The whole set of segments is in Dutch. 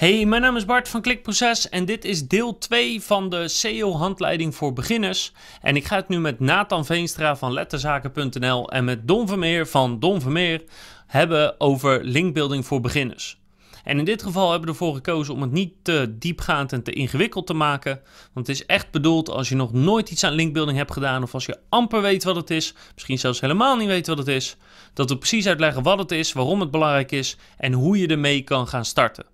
Hey, mijn naam is Bart van Klikproces en dit is deel 2 van de SEO-handleiding voor beginners. En ik ga het nu met Nathan Veenstra van letterzaken.nl en met Don Vermeer van Don Vermeer hebben over linkbuilding voor beginners. En in dit geval hebben we ervoor gekozen om het niet te diepgaand en te ingewikkeld te maken. Want het is echt bedoeld als je nog nooit iets aan linkbuilding hebt gedaan of als je amper weet wat het is, misschien zelfs helemaal niet weet wat het is, dat we precies uitleggen wat het is, waarom het belangrijk is en hoe je ermee kan gaan starten.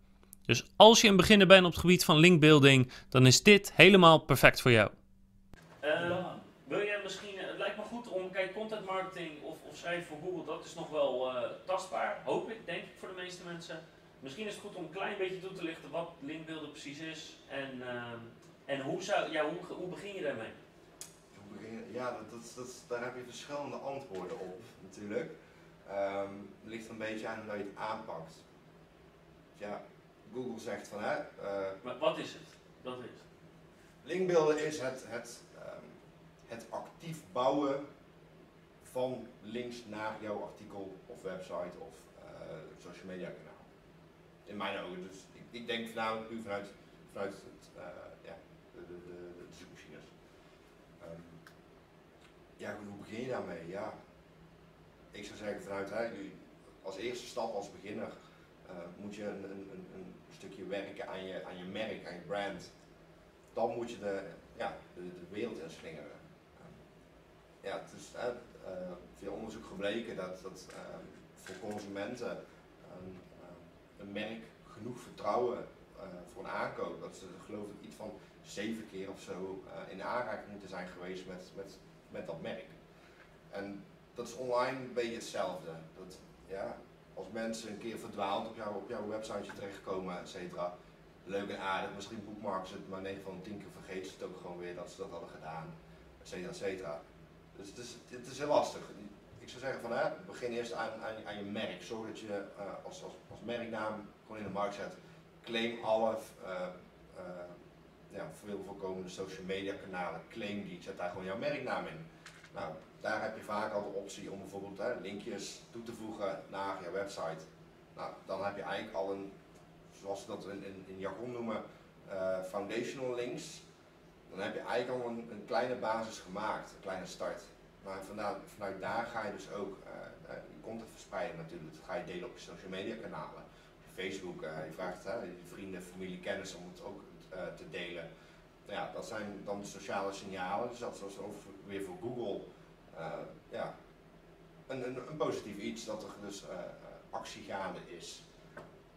Dus als je een beginner bent op het gebied van linkbuilding, dan is dit helemaal perfect voor jou. Uh, wil jij misschien, het lijkt me goed om, kijk, content marketing of, of schrijven voor Google, dat is nog wel uh, tastbaar, hoop ik, denk ik voor de meeste mensen. Misschien is het goed om een klein beetje toe te lichten wat linkbuilding precies is en, uh, en hoe, zou, ja, hoe, hoe begin je daarmee? Hoe begin je, ja, dat, dat, dat, daar heb je verschillende antwoorden op natuurlijk. Um, het ligt er een beetje aan hoe je het aanpakt. Ja, Google zegt van hè. Uh, maar wat is het? Wat is Linkbeelden is het, het, um, het actief bouwen van links naar jouw artikel of website of uh, social media kanaal. In mijn ogen. Dus ik, ik denk voornamelijk nu vanuit, vanuit het, uh, ja, de, de, de, de zoekmachines. Um, ja, hoe begin je daarmee? Ja, ik zou zeggen vanuit hè, als eerste stap als beginner moet je een, een, stukje werken aan je, aan je merk, aan je brand. Dan moet je de, ja, de, wereld in slingeren. Uh, ja, het is uh, veel onderzoek gebleken dat, dat voor consumenten een merk genoeg vertrouwen voor een aankoop, dat ze geloof ik iets van zeven keer of zo in aanraking moeten zijn geweest met, met, met dat merk. En dat is online een beetje hetzelfde. Dat, ja, als mensen een keer verdwaald op, op jouw website terechtkomen, et cetera, leuk en aardig, misschien boekmarken ze het, maar 9 van 10 keer vergeten ze het ook gewoon weer dat ze dat hadden gedaan, et cetera, et cetera. Dus het is, het is heel lastig. Ik zou zeggen van, begin eerst aan, aan, je merk. Zorg dat je uh, als, als, als merknaam gewoon in de markt zet. Claim alle uh, ja, veel voorkomende social media kanalen, claim die, zet daar gewoon jouw merknaam in. Nou, daar heb je vaak al de optie om bijvoorbeeld hè, linkjes toe te voegen naar je website. Nou, dan heb je eigenlijk al een, zoals ze dat in, in, in jargon noemen, uh, foundational links. Dan heb je eigenlijk al een, kleine basis gemaakt, een kleine start. Maar vanuit, daar ga je dus ook uh, je content verspreiden natuurlijk. Dat ga je delen op je social media kanalen. Facebook, je vraagt je vrienden, familie, kennissen om het ook te delen. Nou ja, dat zijn dan sociale signalen. Dus dat is weer voor Google ja, een, een, een, positief iets dat er dus uh, actie gaande is.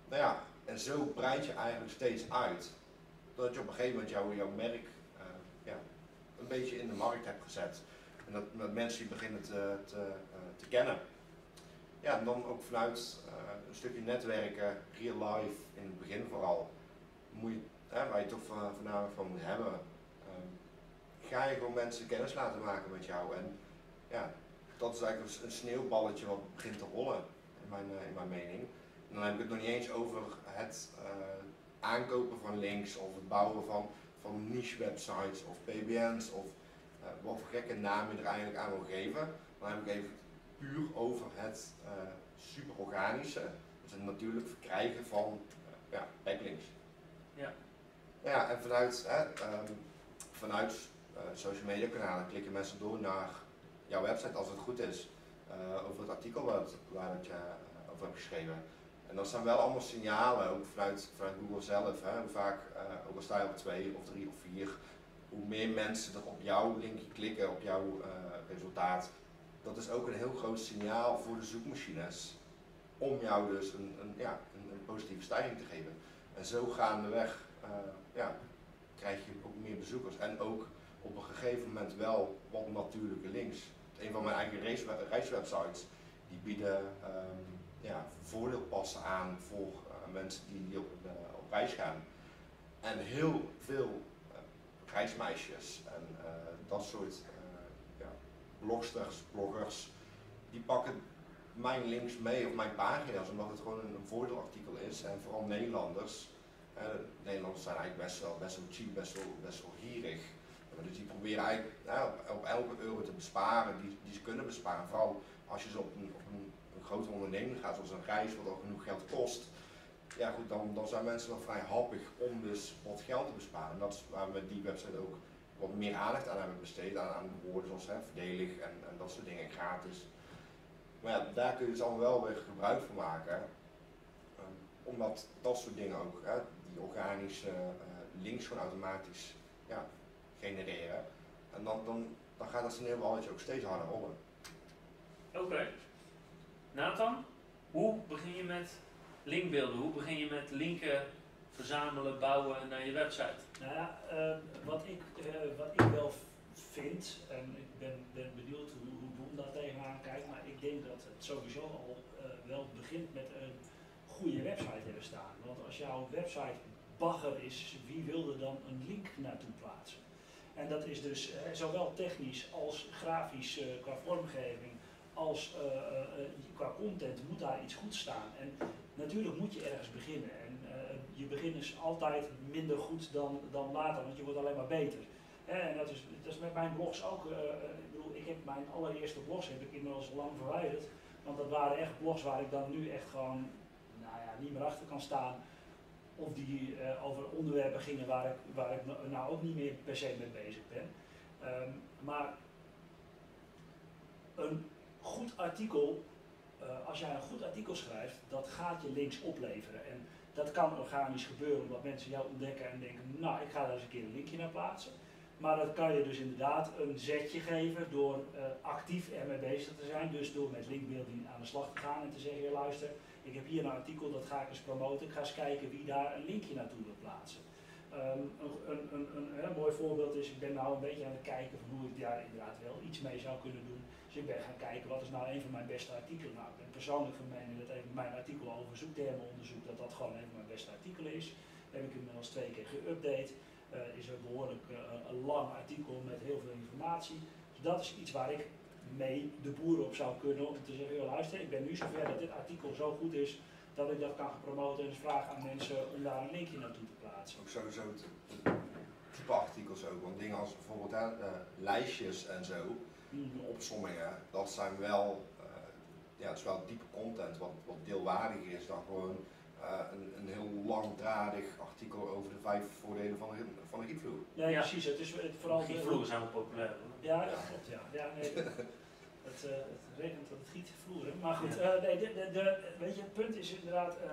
Nou ja, en zo breid je eigenlijk steeds uit. Dat je op een gegeven moment jouw, jouw merk ja, een beetje in de markt hebt gezet. En dat, dat mensen je beginnen te, te, te, kennen. Ja, en dan ook vanuit een stukje netwerken, real life in het begin vooral, moet je, waar je toch voornamelijk van moet hebben, ga je gewoon mensen kennis laten maken met jou. En ja, dat is eigenlijk een sneeuwballetje wat begint te rollen, in mijn, uh, in mijn mening. En dan heb ik het nog niet eens over het uh, aankopen van links of het bouwen van, van niche websites of PBN's of uh, wat voor gekke namen je er eigenlijk aan wil geven. Dan heb ik even puur over het super organische, dus het natuurlijk verkrijgen van ja, backlinks. Ja. Ja, en vanuit, um, vanuit social media kanalen klikken mensen door naar jouw website als het goed is uh, over het artikel waar, het, waar uh, over hebt geschreven. En dat zijn wel allemaal signalen, ook vanuit, vanuit Google zelf. Hè, hoe vaak, uh, ook al sta je op twee of drie of vier, hoe meer mensen er op jouw linkje klikken, op jouw resultaat. Dat is ook een heel groot signaal voor de zoekmachines om jou dus een, een ja, een, een, positieve stijging te geven. En zo gaandeweg ja, krijg je ook meer bezoekers en ook op een gegeven moment wel wat natuurlijke links een van mijn eigen reiswebsites, die bieden um, ja, voordeelpassen aan voor uh, mensen die, op, uh, op, reis gaan. En heel veel uh, reismeisjes en dat soort ja, blogsters, bloggers, die pakken mijn links mee op mijn pagina's, omdat het gewoon een, een voordeelartikel is. En vooral Nederlanders, Nederlanders zijn eigenlijk best wel, best wel cheap, best wel, best wel gierig. Dus die proberen eigenlijk op, elke euro te besparen die, die ze kunnen besparen. Vooral als je ze op een, op een, grote onderneming gaat, zoals een reis, wat ook genoeg geld kost. ja goed, dan, dan zijn mensen wel vrij happig om dus wat geld te besparen. En dat is waar we die website ook wat meer aandacht aan hebben besteed, aan, woorden zoals hè, verdelig en, en dat soort dingen, gratis. Maar ja, daar kun je dus allemaal wel weer gebruik van maken. Um, omdat dat soort dingen ook, hè, die organische uh, links gewoon automatisch ja, genereren. En dan, dan, dan gaat dat sneeuwballetje ook steeds harder rollen. Oké. Okay. Nathan, hoe begin je met linkbeelden? Hoe begin je met linken verzamelen, bouwen naar je website? Nou ja, uh, wat, ik, uh, wat ik wel vind, en ik ben, ben benieuwd hoe, hoe Boem daar tegenaan kijkt, maar ik denk dat het sowieso al uh, wel begint met een goede website hebben staan. Want als jouw website bagger is, wie wil er dan een link naartoe plaatsen? En dat is dus zowel technisch als grafisch qua vormgeving als qua content moet daar iets goed staan. En natuurlijk moet je ergens beginnen. En je begin is altijd minder goed dan, dan later, want je wordt alleen maar beter. En dat is, dat is met mijn blogs ook. Ik bedoel, ik heb mijn allereerste blogs heb ik inmiddels lang verwijderd. Want dat waren echt blogs waar ik dan nu echt gewoon nou ja, niet meer achter kan staan. Of die uh, over onderwerpen gingen waar ik, waar ik nou ook niet meer per se mee bezig ben. Um, maar een goed artikel, uh, als jij een goed artikel schrijft, dat gaat je links opleveren. En dat kan organisch gebeuren omdat mensen jou ontdekken en denken, nou ik ga daar eens een keer een linkje naar plaatsen. Maar dat kan je dus inderdaad een zetje geven door uh, actief ermee bezig te zijn. Dus door met linkbuilding aan de slag te gaan en te zeggen, luister, ik heb hier een artikel, dat ga ik eens promoten. Ik ga eens kijken wie daar een linkje naartoe wil plaatsen. Een, een, een, een, mooi voorbeeld is, ik ben nou een beetje aan het kijken van hoe ik daar inderdaad wel iets mee zou kunnen doen. Dus ik ben gaan kijken wat is nou een van mijn beste artikelen. Nou, ik ben persoonlijk van mening dat even mijn artikel over zoektermenonderzoek, dat dat gewoon een van mijn beste artikelen is. Dat heb ik inmiddels twee keer geüpdate. Uh, is een behoorlijk een lang artikel met heel veel informatie. Dus dat is iets waar ik mee de boeren op zou kunnen om te zeggen, luister, ik ben nu zover dat dit artikel zo goed is dat ik dat kan promoten en dus vragen aan mensen om daar een linkje naartoe te plaatsen. Ook sowieso type artikels ook, want dingen als bijvoorbeeld hè, uh, lijstjes en zo, mm -hmm. opsommingen, dat zijn wel, uh, ja, het is wel diepe content wat, wat deelwaardiger is dan gewoon een, een heel langdradig artikel over de vijf voordelen van een, van een gietvloer. Nee, ja. precies. Het is het, vooral Gietvloeren zijn wel populair. Ja, dat klopt. Ja. Ja, nee, het, uh, het regent dat het giet vloeren. Maar goed, ja. uh, nee, de, de, de, weet je, het punt is inderdaad, uh,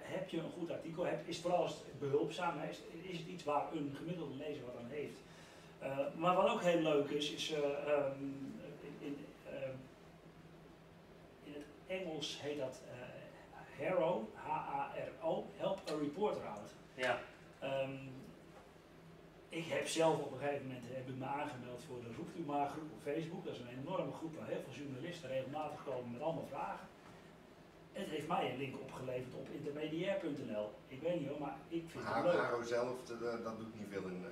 heb je een goed artikel, heb, is vooral als het behulpzaam is, is het iets waar een gemiddelde lezer wat aan heeft. maar wat ook heel leuk is, is um, in, um, in het Engels heet dat HARO, H-A-R-O, Help a Reporter Out. Ja. Um, ik heb zelf op een gegeven moment heb ik me aangemeld voor de Roept U Maar groep op Facebook. Dat is een enorme groep waar heel veel journalisten regelmatig komen met allemaal vragen. Het heeft mij een link opgeleverd op intermediair.nl. Ik weet niet hoor, maar ik vind maar het leuk. Haro zelf, dat doet niet veel in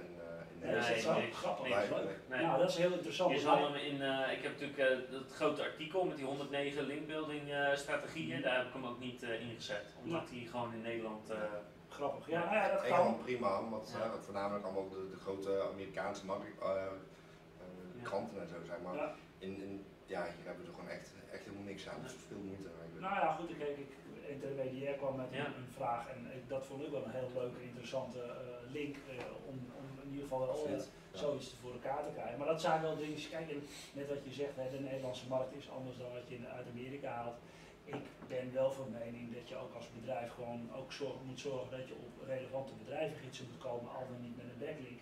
nee, nee, is dat zo? Grappig. Nee, leuk. Nee. Nou, dat is heel interessant. Je zal hem in, uh, ik heb natuurlijk uh, dat grote artikel met die 109 linkbuilding uh, strategieën, daar heb ik hem ook niet ingezet. Omdat hij gewoon in Nederland grappig. Ja, nou ja dat kan. prima, want ja. uh, voornamelijk allemaal de, de, grote Amerikaanse uh, uh, kranten en zo zijn. Maar ja. In, in, ja, hier hebben we er gewoon echt, echt helemaal niks aan. Dus veel moeite. Nou ja, goed, ik, ik, intermediair kwam met een, een, vraag en ik, dat vond ik wel een heel leuke, interessante link om, om in ieder geval wel zoiets voor elkaar te krijgen. Maar dat zijn wel dingen, kijk, net wat je zegt, hè, de Nederlandse markt is anders dan wat je uit Amerika haalt ik ben wel van mening dat je ook als bedrijf gewoon ook zorg, moet zorgen dat je op relevante bedrijvengidsen moet komen, al dan niet met een backlink.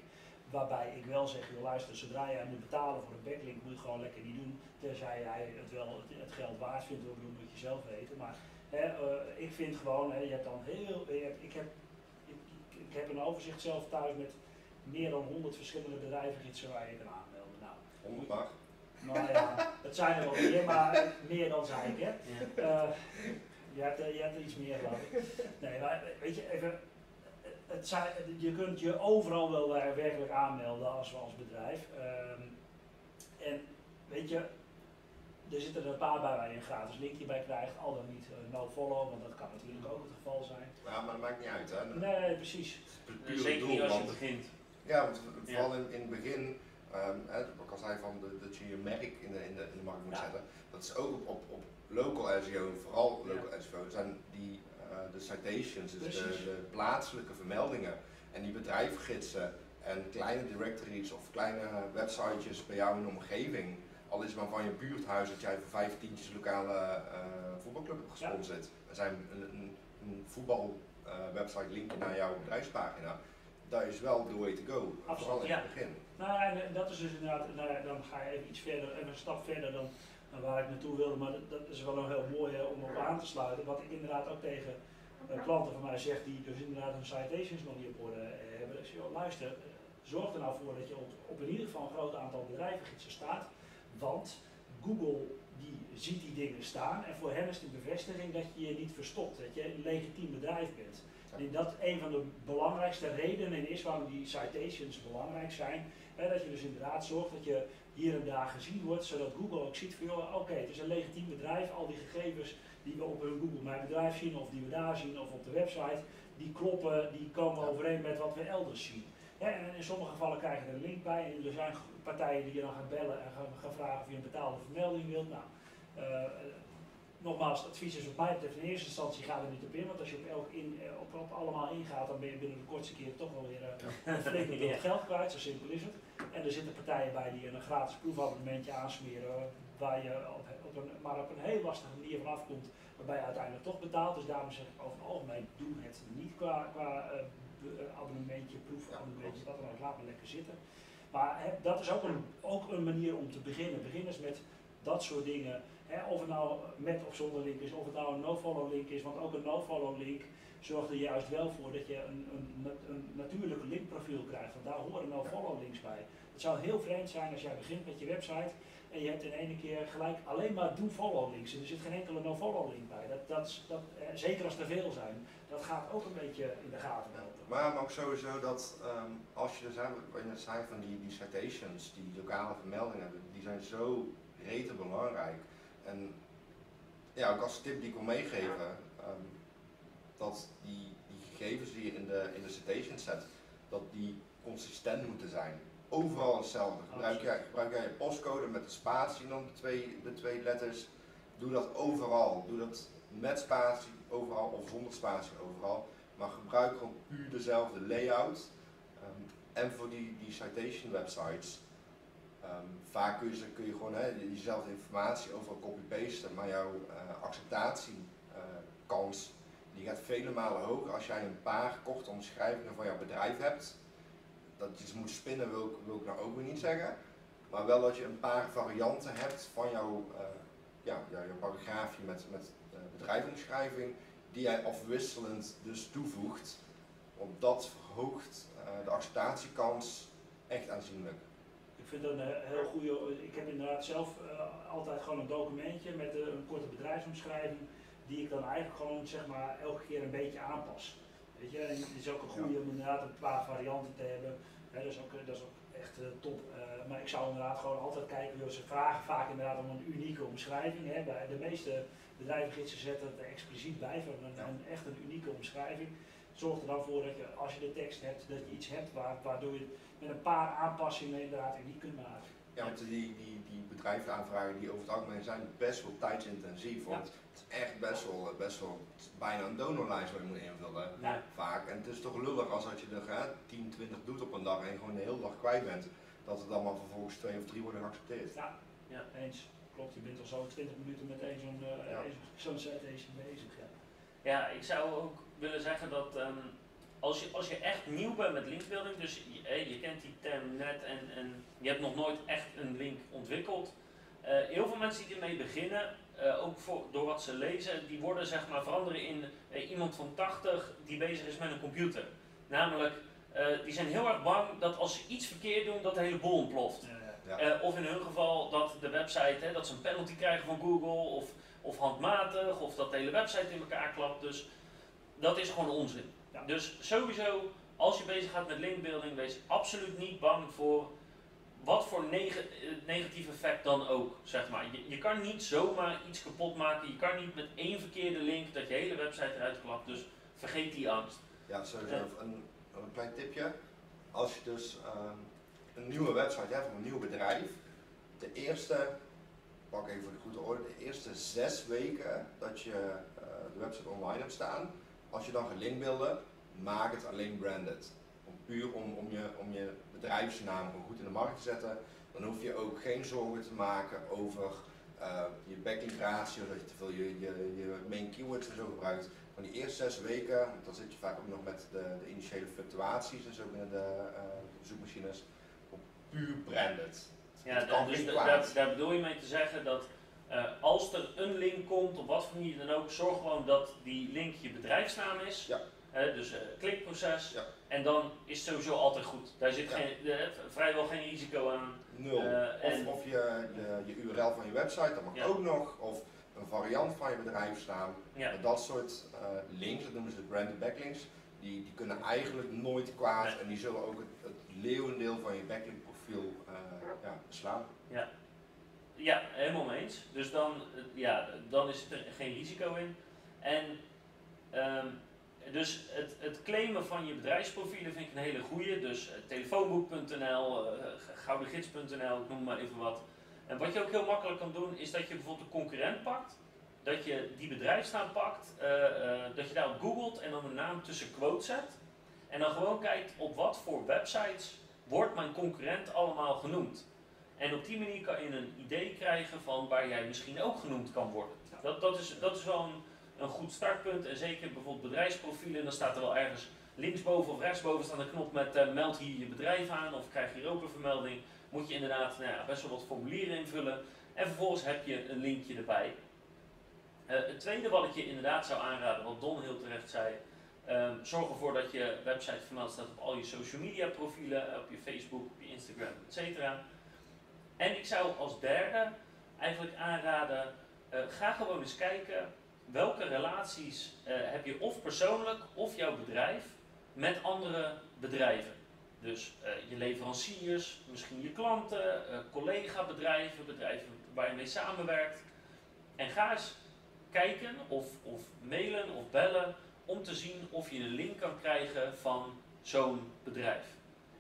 Waarbij ik wel zeg, joh, luister, zodra jij moet betalen voor een backlink, moet je het gewoon lekker niet doen. Tenzij jij het wel het, het geld waard vindt, of doen moet je zelf weten. Maar hè, uh, ik vind gewoon, hè, je hebt dan heel, je hebt, ik, heb, ik, ik, heb een overzicht zelf thuis met meer dan 100 verschillende bedrijvengidsen waar je kan aanmelden. Nou, 100 mag. Nou ja, het zijn er wel meer, maar meer dan zei ik. Hè. Uh, je, hebt, je hebt er iets meer geloof ik. Nee, maar weet je, even, het zijn, je kunt je overal wel werkelijk aanmelden als, als bedrijf. Um, en weet je, er zitten er een paar bij waar je een gratis linkje bij krijgt, al dan niet uh, no follow, want dat kan natuurlijk ook het geval zijn. Ja, maar dat maakt niet uit hè? Nee, precies. Zeker niet als je begint. Ja, want vooral in, in het begin Um, hè, wat ik al zei van de, dat je je merk in de, in de, in de markt moet ja. zetten. Dat is ook op, op, op local SEO, vooral local ja. SEO, zijn die uh, de citations, dus de, de plaatselijke vermeldingen en die bedrijfgidsen en kleine directories of kleine websitejes bij jou in de omgeving. Al is het maar van je buurthuis dat jij voor vijf tientjes lokale eh, voetbalclub hebt gesponsord. Er zijn een, een, een voetbalwebsite linken naar jouw bedrijfspagina. Dat is wel the way to go. Absoluut, Vooral in ja. het begin. Nou, en eh, dat is dus inderdaad, nou, ja, dan ga je even iets verder, even een stap verder dan, dan waar ik naartoe wilde, maar dat, dat is wel een heel mooi eh, om op aan te sluiten. Wat ik inderdaad ook tegen eh, klanten van mij zeg, die dus inderdaad hun citations nog niet op orde eh, hebben, is joh, luister, eh, zorg er nou voor dat je op, op in ieder geval een groot aantal bedrijvengidsen staat, want Google die ziet die dingen staan en voor hen is een bevestiging dat je je niet verstopt, dat je een legitiem bedrijf bent. En dat een van de belangrijkste redenen is waarom die citations belangrijk zijn. Hè, dat je dus inderdaad zorgt dat je hier en daar gezien wordt, zodat Google ook ziet van joh, oké, het is een legitiem bedrijf. Al die gegevens die we op hun Google Mijn Bedrijf zien, of die we daar zien, of op de website, die kloppen, die komen overeen met wat we elders zien. En in sommige gevallen krijg je er een link bij. En er zijn partijen die je dan gaan bellen en gaan, gaan vragen of je een betaalde vermelding wilt. Nou, eh, nogmaals, het advies is wat mij betreft in eerste instantie ga er niet op in, want als je op, elk in, eh, op, op allemaal ingaat, dan ben je binnen de kortste keer toch wel weer een flinke bult geld kwijt, zo simpel is het. En er zitten partijen bij die een gratis proefabonnementje aansmeren, waar je op, op een, maar op een heel lastige manier van afkomt, waarbij je uiteindelijk toch betaalt. Dus daarom zeg ik over het algemeen, doe het niet qua, qua abonnementje, proefabonnementje, wat dan ook, laat maar lekker zitten. Maar dat is ook een, ook een manier om te beginnen. Begin eens met dat soort dingen. Of het nou met of zonder link is, of het nou een no-follow link is, want ook een no-follow link zorgt er juist wel voor dat je een, een, een natuurlijk linkprofiel krijgt. Want daar horen no-follow links bij. Het zou heel vreemd zijn als jij begint met je website en je hebt in ene keer gelijk alleen maar do-follow links. En er zit geen enkele no-follow link bij. Dat, dat, dat, eh, zeker als er veel zijn, dat gaat ook een beetje in de gaten helpen. Maar, ook sowieso dat ehm, als je er zijn, net zei van die, die citations, die lokale vermeldingen, die zijn zo rete belangrijk. En ja, ook als tip die ik wil meegeven, ehm, dat die, die gegevens die je in de, in de citations zet, dat die consistent moeten zijn. Overal hetzelfde. Gebruik jij, gebruik jij je postcode met de spatie en dan de twee, de twee letters. Doe dat overal. Doe dat met spatie overal of zonder spatie overal. Maar gebruik gewoon puur dezelfde layout. Ehm, en voor die, die citation websites, ehm, vaak kun je, kun je gewoon hè, diezelfde informatie overal copy-pasten, maar jouw eh, acceptatiekans die gaat vele malen hoger als jij een paar korte omschrijvingen van jouw bedrijf hebt. Dat je ze moet spinnen wil ik, wil ik nou ook weer niet zeggen. Maar wel dat je een paar varianten hebt van jouw, eh, ja, jouw paragraafje met, met eh, bedrijfsomschrijving, die jij afwisselend dus toevoegt. Want dat verhoogt eh, de acceptatiekans echt aanzienlijk. Ik vind dat een he- heel goede. Ik heb inderdaad zelf altijd gewoon een documentje met een korte bedrijfsomschrijving, die ik dan eigenlijk gewoon zeg maar elke keer een beetje aanpas. Weet je, en het is ook een goede om inderdaad een paar varianten te hebben. Hè, dat, is ook, eh, dat is ook echt eh, top. Eh, maar ik zou inderdaad gewoon altijd kijken, joh, ze vragen vaak inderdaad om een unieke omschrijving. Hè. Bij de meeste bedrijvengidsen zetten het er expliciet bij van een, een, echt een unieke omschrijving. Zorg er dan voor dat je, als je de tekst hebt, dat je iets hebt waar, waardoor je met een paar aanpassingen inderdaad uniek kunt maken. Ja, want die, die, die bedrijfsaanvragen die over het algemeen zijn best wel tijdsintensief. Want het is echt best wel, best wel bijna een donorlijst waar je moet invullen. Ja. Vaak. En het is toch lullig als dat je er hè, 10, 20 doet op een dag en gewoon de hele dag kwijt bent. Dat het allemaal vervolgens twee of drie worden geaccepteerd. Ja, Ja. eens. Klopt, je bent al zo 20 minuten met één zo'n eh, Ja. één zo'n citation bezig. Ja. Ja, ik zou ook willen zeggen dat ehm, als, je, als je echt nieuw bent met linkbuilding, dus je, je kent die term net en, en je hebt nog nooit echt een link ontwikkeld. eh, heel veel mensen die ermee beginnen, eh, ook voor, door wat ze lezen, die worden zeg maar veranderen in iemand van 80 die bezig is met een computer. Namelijk, eh, die zijn heel erg bang dat als ze iets verkeerd doen, dat de hele boel ontploft. Ja. Eh, of in hun geval dat de website, hè, dat ze een penalty krijgen van Google of, of handmatig, of dat de hele website in elkaar klapt. Dus dat is gewoon onzin. Ja. Dus sowieso, als je bezig gaat met linkbuilding, wees absoluut niet bang voor wat voor neg- eh, negatief effect dan ook. Zeg maar. je, je kan niet zomaar iets kapot maken, je kan niet met één verkeerde link dat je hele website eruit klapt. Dus vergeet die angst. Ja, sowieso. Een, een klein tipje. Als je dus ehm, een nieuwe website hebt van een nieuw bedrijf, de eerste, pak even voor de goede orde, de eerste zes weken dat je eh, de website online hebt staan, als je dan gaat linkbeelden, maak het alleen branded. Om, puur om, om, je, om je bedrijfsnaam goed in de markt te zetten. Dan hoef je ook geen zorgen te maken over eh, je backlink ratio, dat je te veel je, je, je main keywords en zo gebruikt. Van die eerste zes weken, want dan zit je vaak ook nog met de, de initiële fluctuaties en zo binnen de uh, zoekmachines. Puur branded. Ja, dus daar, bedoel je mee te zeggen dat uh, als er een link komt, op wat voor manier dan ook, zorg gewoon dat die link je bedrijfsnaam is. Ja. Uh, dus uh, klikproces. Ja. En dan is het sowieso altijd goed. Daar zit geen, vrijwel geen risico aan. Nul. of, of je, je, je, URL van je website, dat mag ook nog. Of een variant van je bedrijfsnaam. Ja. Dat soort links, dat noemen ze de branded backlinks, die, die kunnen eigenlijk nooit kwaad. En die zullen ook het, het leeuwendeel van je backlink profiel ja, beslaan. Ja. Ja, helemaal mee eens. Dus dan, ja, dan is er geen risico in. En um, dus het, het claimen van je bedrijfsprofielen vind ik een hele goede. Dus uh, telefoonboek.nl, uh, goudengids.nl, ik noem maar even wat. En wat je ook heel makkelijk kan doen, is dat je bijvoorbeeld een concurrent pakt. Dat je die bedrijfsnaam pakt, dat je daarop googelt en dan een naam tussen quotes zet. En dan gewoon kijkt op wat voor websites wordt mijn concurrent allemaal genoemd. En op die manier kan je een idee krijgen van waar jij misschien ook genoemd kan worden. Dat, dat, is, dat is wel een, een goed startpunt. En zeker bijvoorbeeld bedrijfsprofielen, dan staat er wel ergens linksboven of rechtsboven staat een knop met uh, meld hier je bedrijf aan of krijg je ook een vermelding. Moet je inderdaad nou ja, best wel wat formulieren invullen. En vervolgens heb je een linkje erbij. Uh, het tweede wat ik je inderdaad zou aanraden, wat Don heel terecht zei, um, zorg ervoor dat je website vermeld staat op al je social media profielen, op je Facebook, op je Instagram, etc. En ik zou als derde eigenlijk aanraden, uh, ga gewoon eens kijken welke relaties uh, heb je of persoonlijk of jouw bedrijf met andere bedrijven. Dus uh, je leveranciers, misschien je klanten, collega-bedrijven, bedrijven waar je mee samenwerkt. En ga eens kijken of, of mailen of bellen om te zien of je een link kan krijgen van zo'n bedrijf.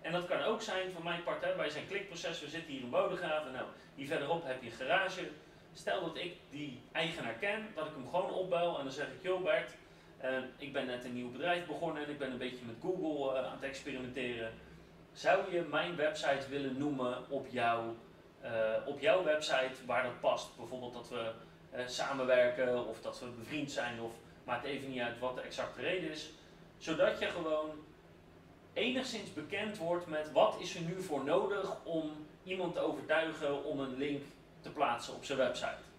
En dat kan ook zijn van mijn part, hè, wij zijn klikproces, we zitten hier in Bodegraven. Nou, hier verderop heb je een garage. Stel dat ik die eigenaar ken, dat ik hem gewoon opbel en dan zeg ik, joh Bert, uh, ik ben net een nieuw bedrijf begonnen en ik ben een beetje met Google uh, aan het experimenteren. Zou je mijn website willen noemen op, jou, uh, op jouw website waar dat past? Bijvoorbeeld dat we samenwerken of dat we bevriend zijn of maakt even niet uit wat de exacte reden is. Zodat je gewoon enigszins bekend wordt met wat is er nu voor nodig om iemand te overtuigen om een link te plaatsen op zijn website.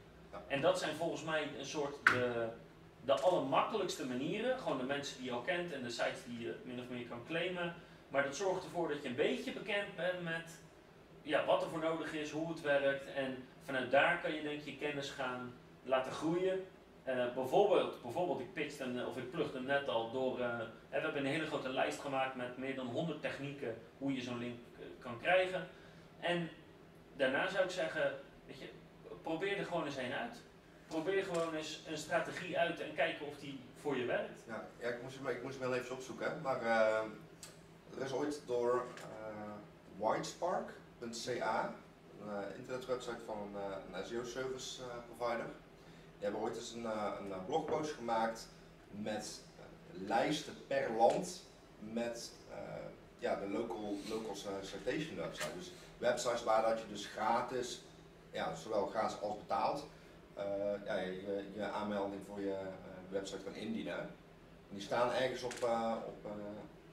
En dat zijn volgens mij een soort de, de allermakkelijkste manieren. Gewoon de mensen die je al kent en de sites die je min of meer kan claimen. Maar dat zorgt ervoor dat je een beetje bekend bent met ja, wat er voor nodig is, hoe het werkt. En vanuit daar kan je denk je kennis gaan laten groeien. Uh, bijvoorbeeld, bijvoorbeeld, ik pitchte hem, of ik plugde hem net al door. Uh, we hebben een hele grote lijst gemaakt met meer dan 100 technieken hoe je zo'n link kan krijgen. En daarna zou ik zeggen, weet je, probeer er gewoon eens een uit. Probeer gewoon eens een strategie uit en kijken of die voor je werkt. Ja, ik, moest, ik moest hem wel even opzoeken. Maar er is ooit door whitespark.ca, een internetwebsite van een, een SEO service provider we hebben ooit eens een, eh, een eh, blogpost gemaakt met eh, lijsten per land met ja, de local, local citation website. Dus websites waar dat je dus gratis, ja, zowel gratis als betaald, ja, je, je, aanmelding voor je website kan indienen. En die staan ergens op, op,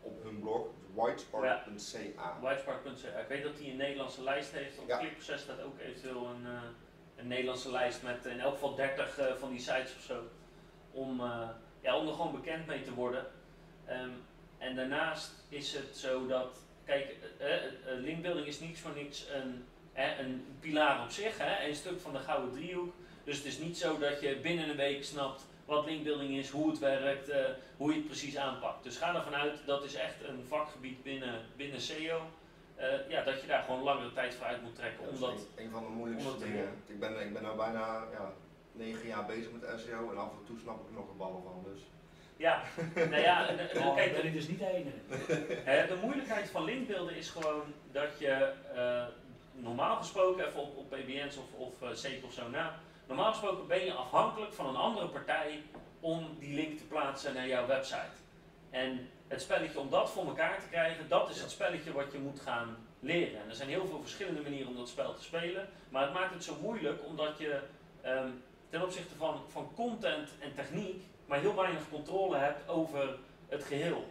op hun blog, whitespark.ca. Ja. Whitespark.ca. Ik weet dat hij een Nederlandse lijst heeft. Op ja. Klikproces staat ook eventueel een een Nederlandse lijst met in elk geval 30 uh, eh, van die sites of zo. Om, uh, ja, om er gewoon bekend mee te worden. Um, en daarnaast is het zo dat, kijk, uh, linkbuilding is niets voor niets een, een pilaar op zich, hè, een stuk van de gouden driehoek. Dus het is niet zo dat je binnen een week snapt wat linkbuilding is, hoe het werkt, hoe je het precies aanpakt. Dus ga ervan uit, dat is echt een vakgebied binnen, binnen SEO. Uh, ja, dat je daar gewoon langere tijd voor uit moet trekken. Dat omdat, een, een van de moeilijkste dingen. Ik ben, ik ben nu bijna ja, negen jaar bezig met SEO en af en toe snap ik er nog een ballen van. Dus. Ja, nou ja, oh, kijk, dat is dus niet de de moeilijkheid van linkbeelden is gewoon dat je uh, normaal gesproken, even op, op PBN's of, of uh, of zo na, normaal gesproken ben je afhankelijk van een andere partij om die link te plaatsen naar jouw website. En het spelletje om dat voor elkaar te krijgen, dat is het spelletje wat je moet gaan leren. En er zijn heel veel verschillende manieren om dat spel te spelen, maar het maakt het zo moeilijk omdat je ehm, ten opzichte van, van content en techniek maar heel weinig controle hebt over het geheel.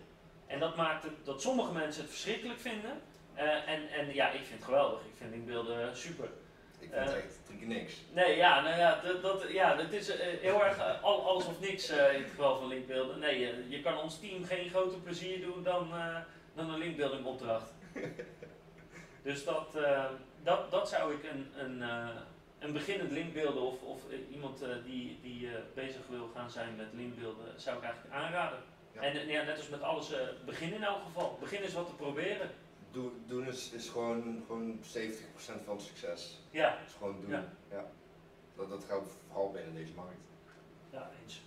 En dat maakt het dat sommige mensen het verschrikkelijk vinden. eh, en, en ja, ik vind het geweldig. Ik vind linkbeelden super. Ik vind het Eh. echt drie keer niks. Nee, ja, nou ja, dat, dat, ja, dat is eh, heel erg eh, al, alles of niks in het geval van linkbeelden. Nee, je kan ons team geen groter plezier doen dan, dan een linkbuilding opdracht. dus dat, dat, dat zou ik een, een, een beginnend linkbeelden of, of iemand die, die bezig wil gaan zijn met linkbeelden, zou ik eigenlijk aanraden. Ja. En ja, net als met alles, begin in elk geval. Begin eens wat te proberen. Doe, doen is, is gewoon, gewoon 70% van het succes. Ja, is gewoon doen. Ja. Ja. Dat, dat geldt vooral binnen deze markt. Ja, eens.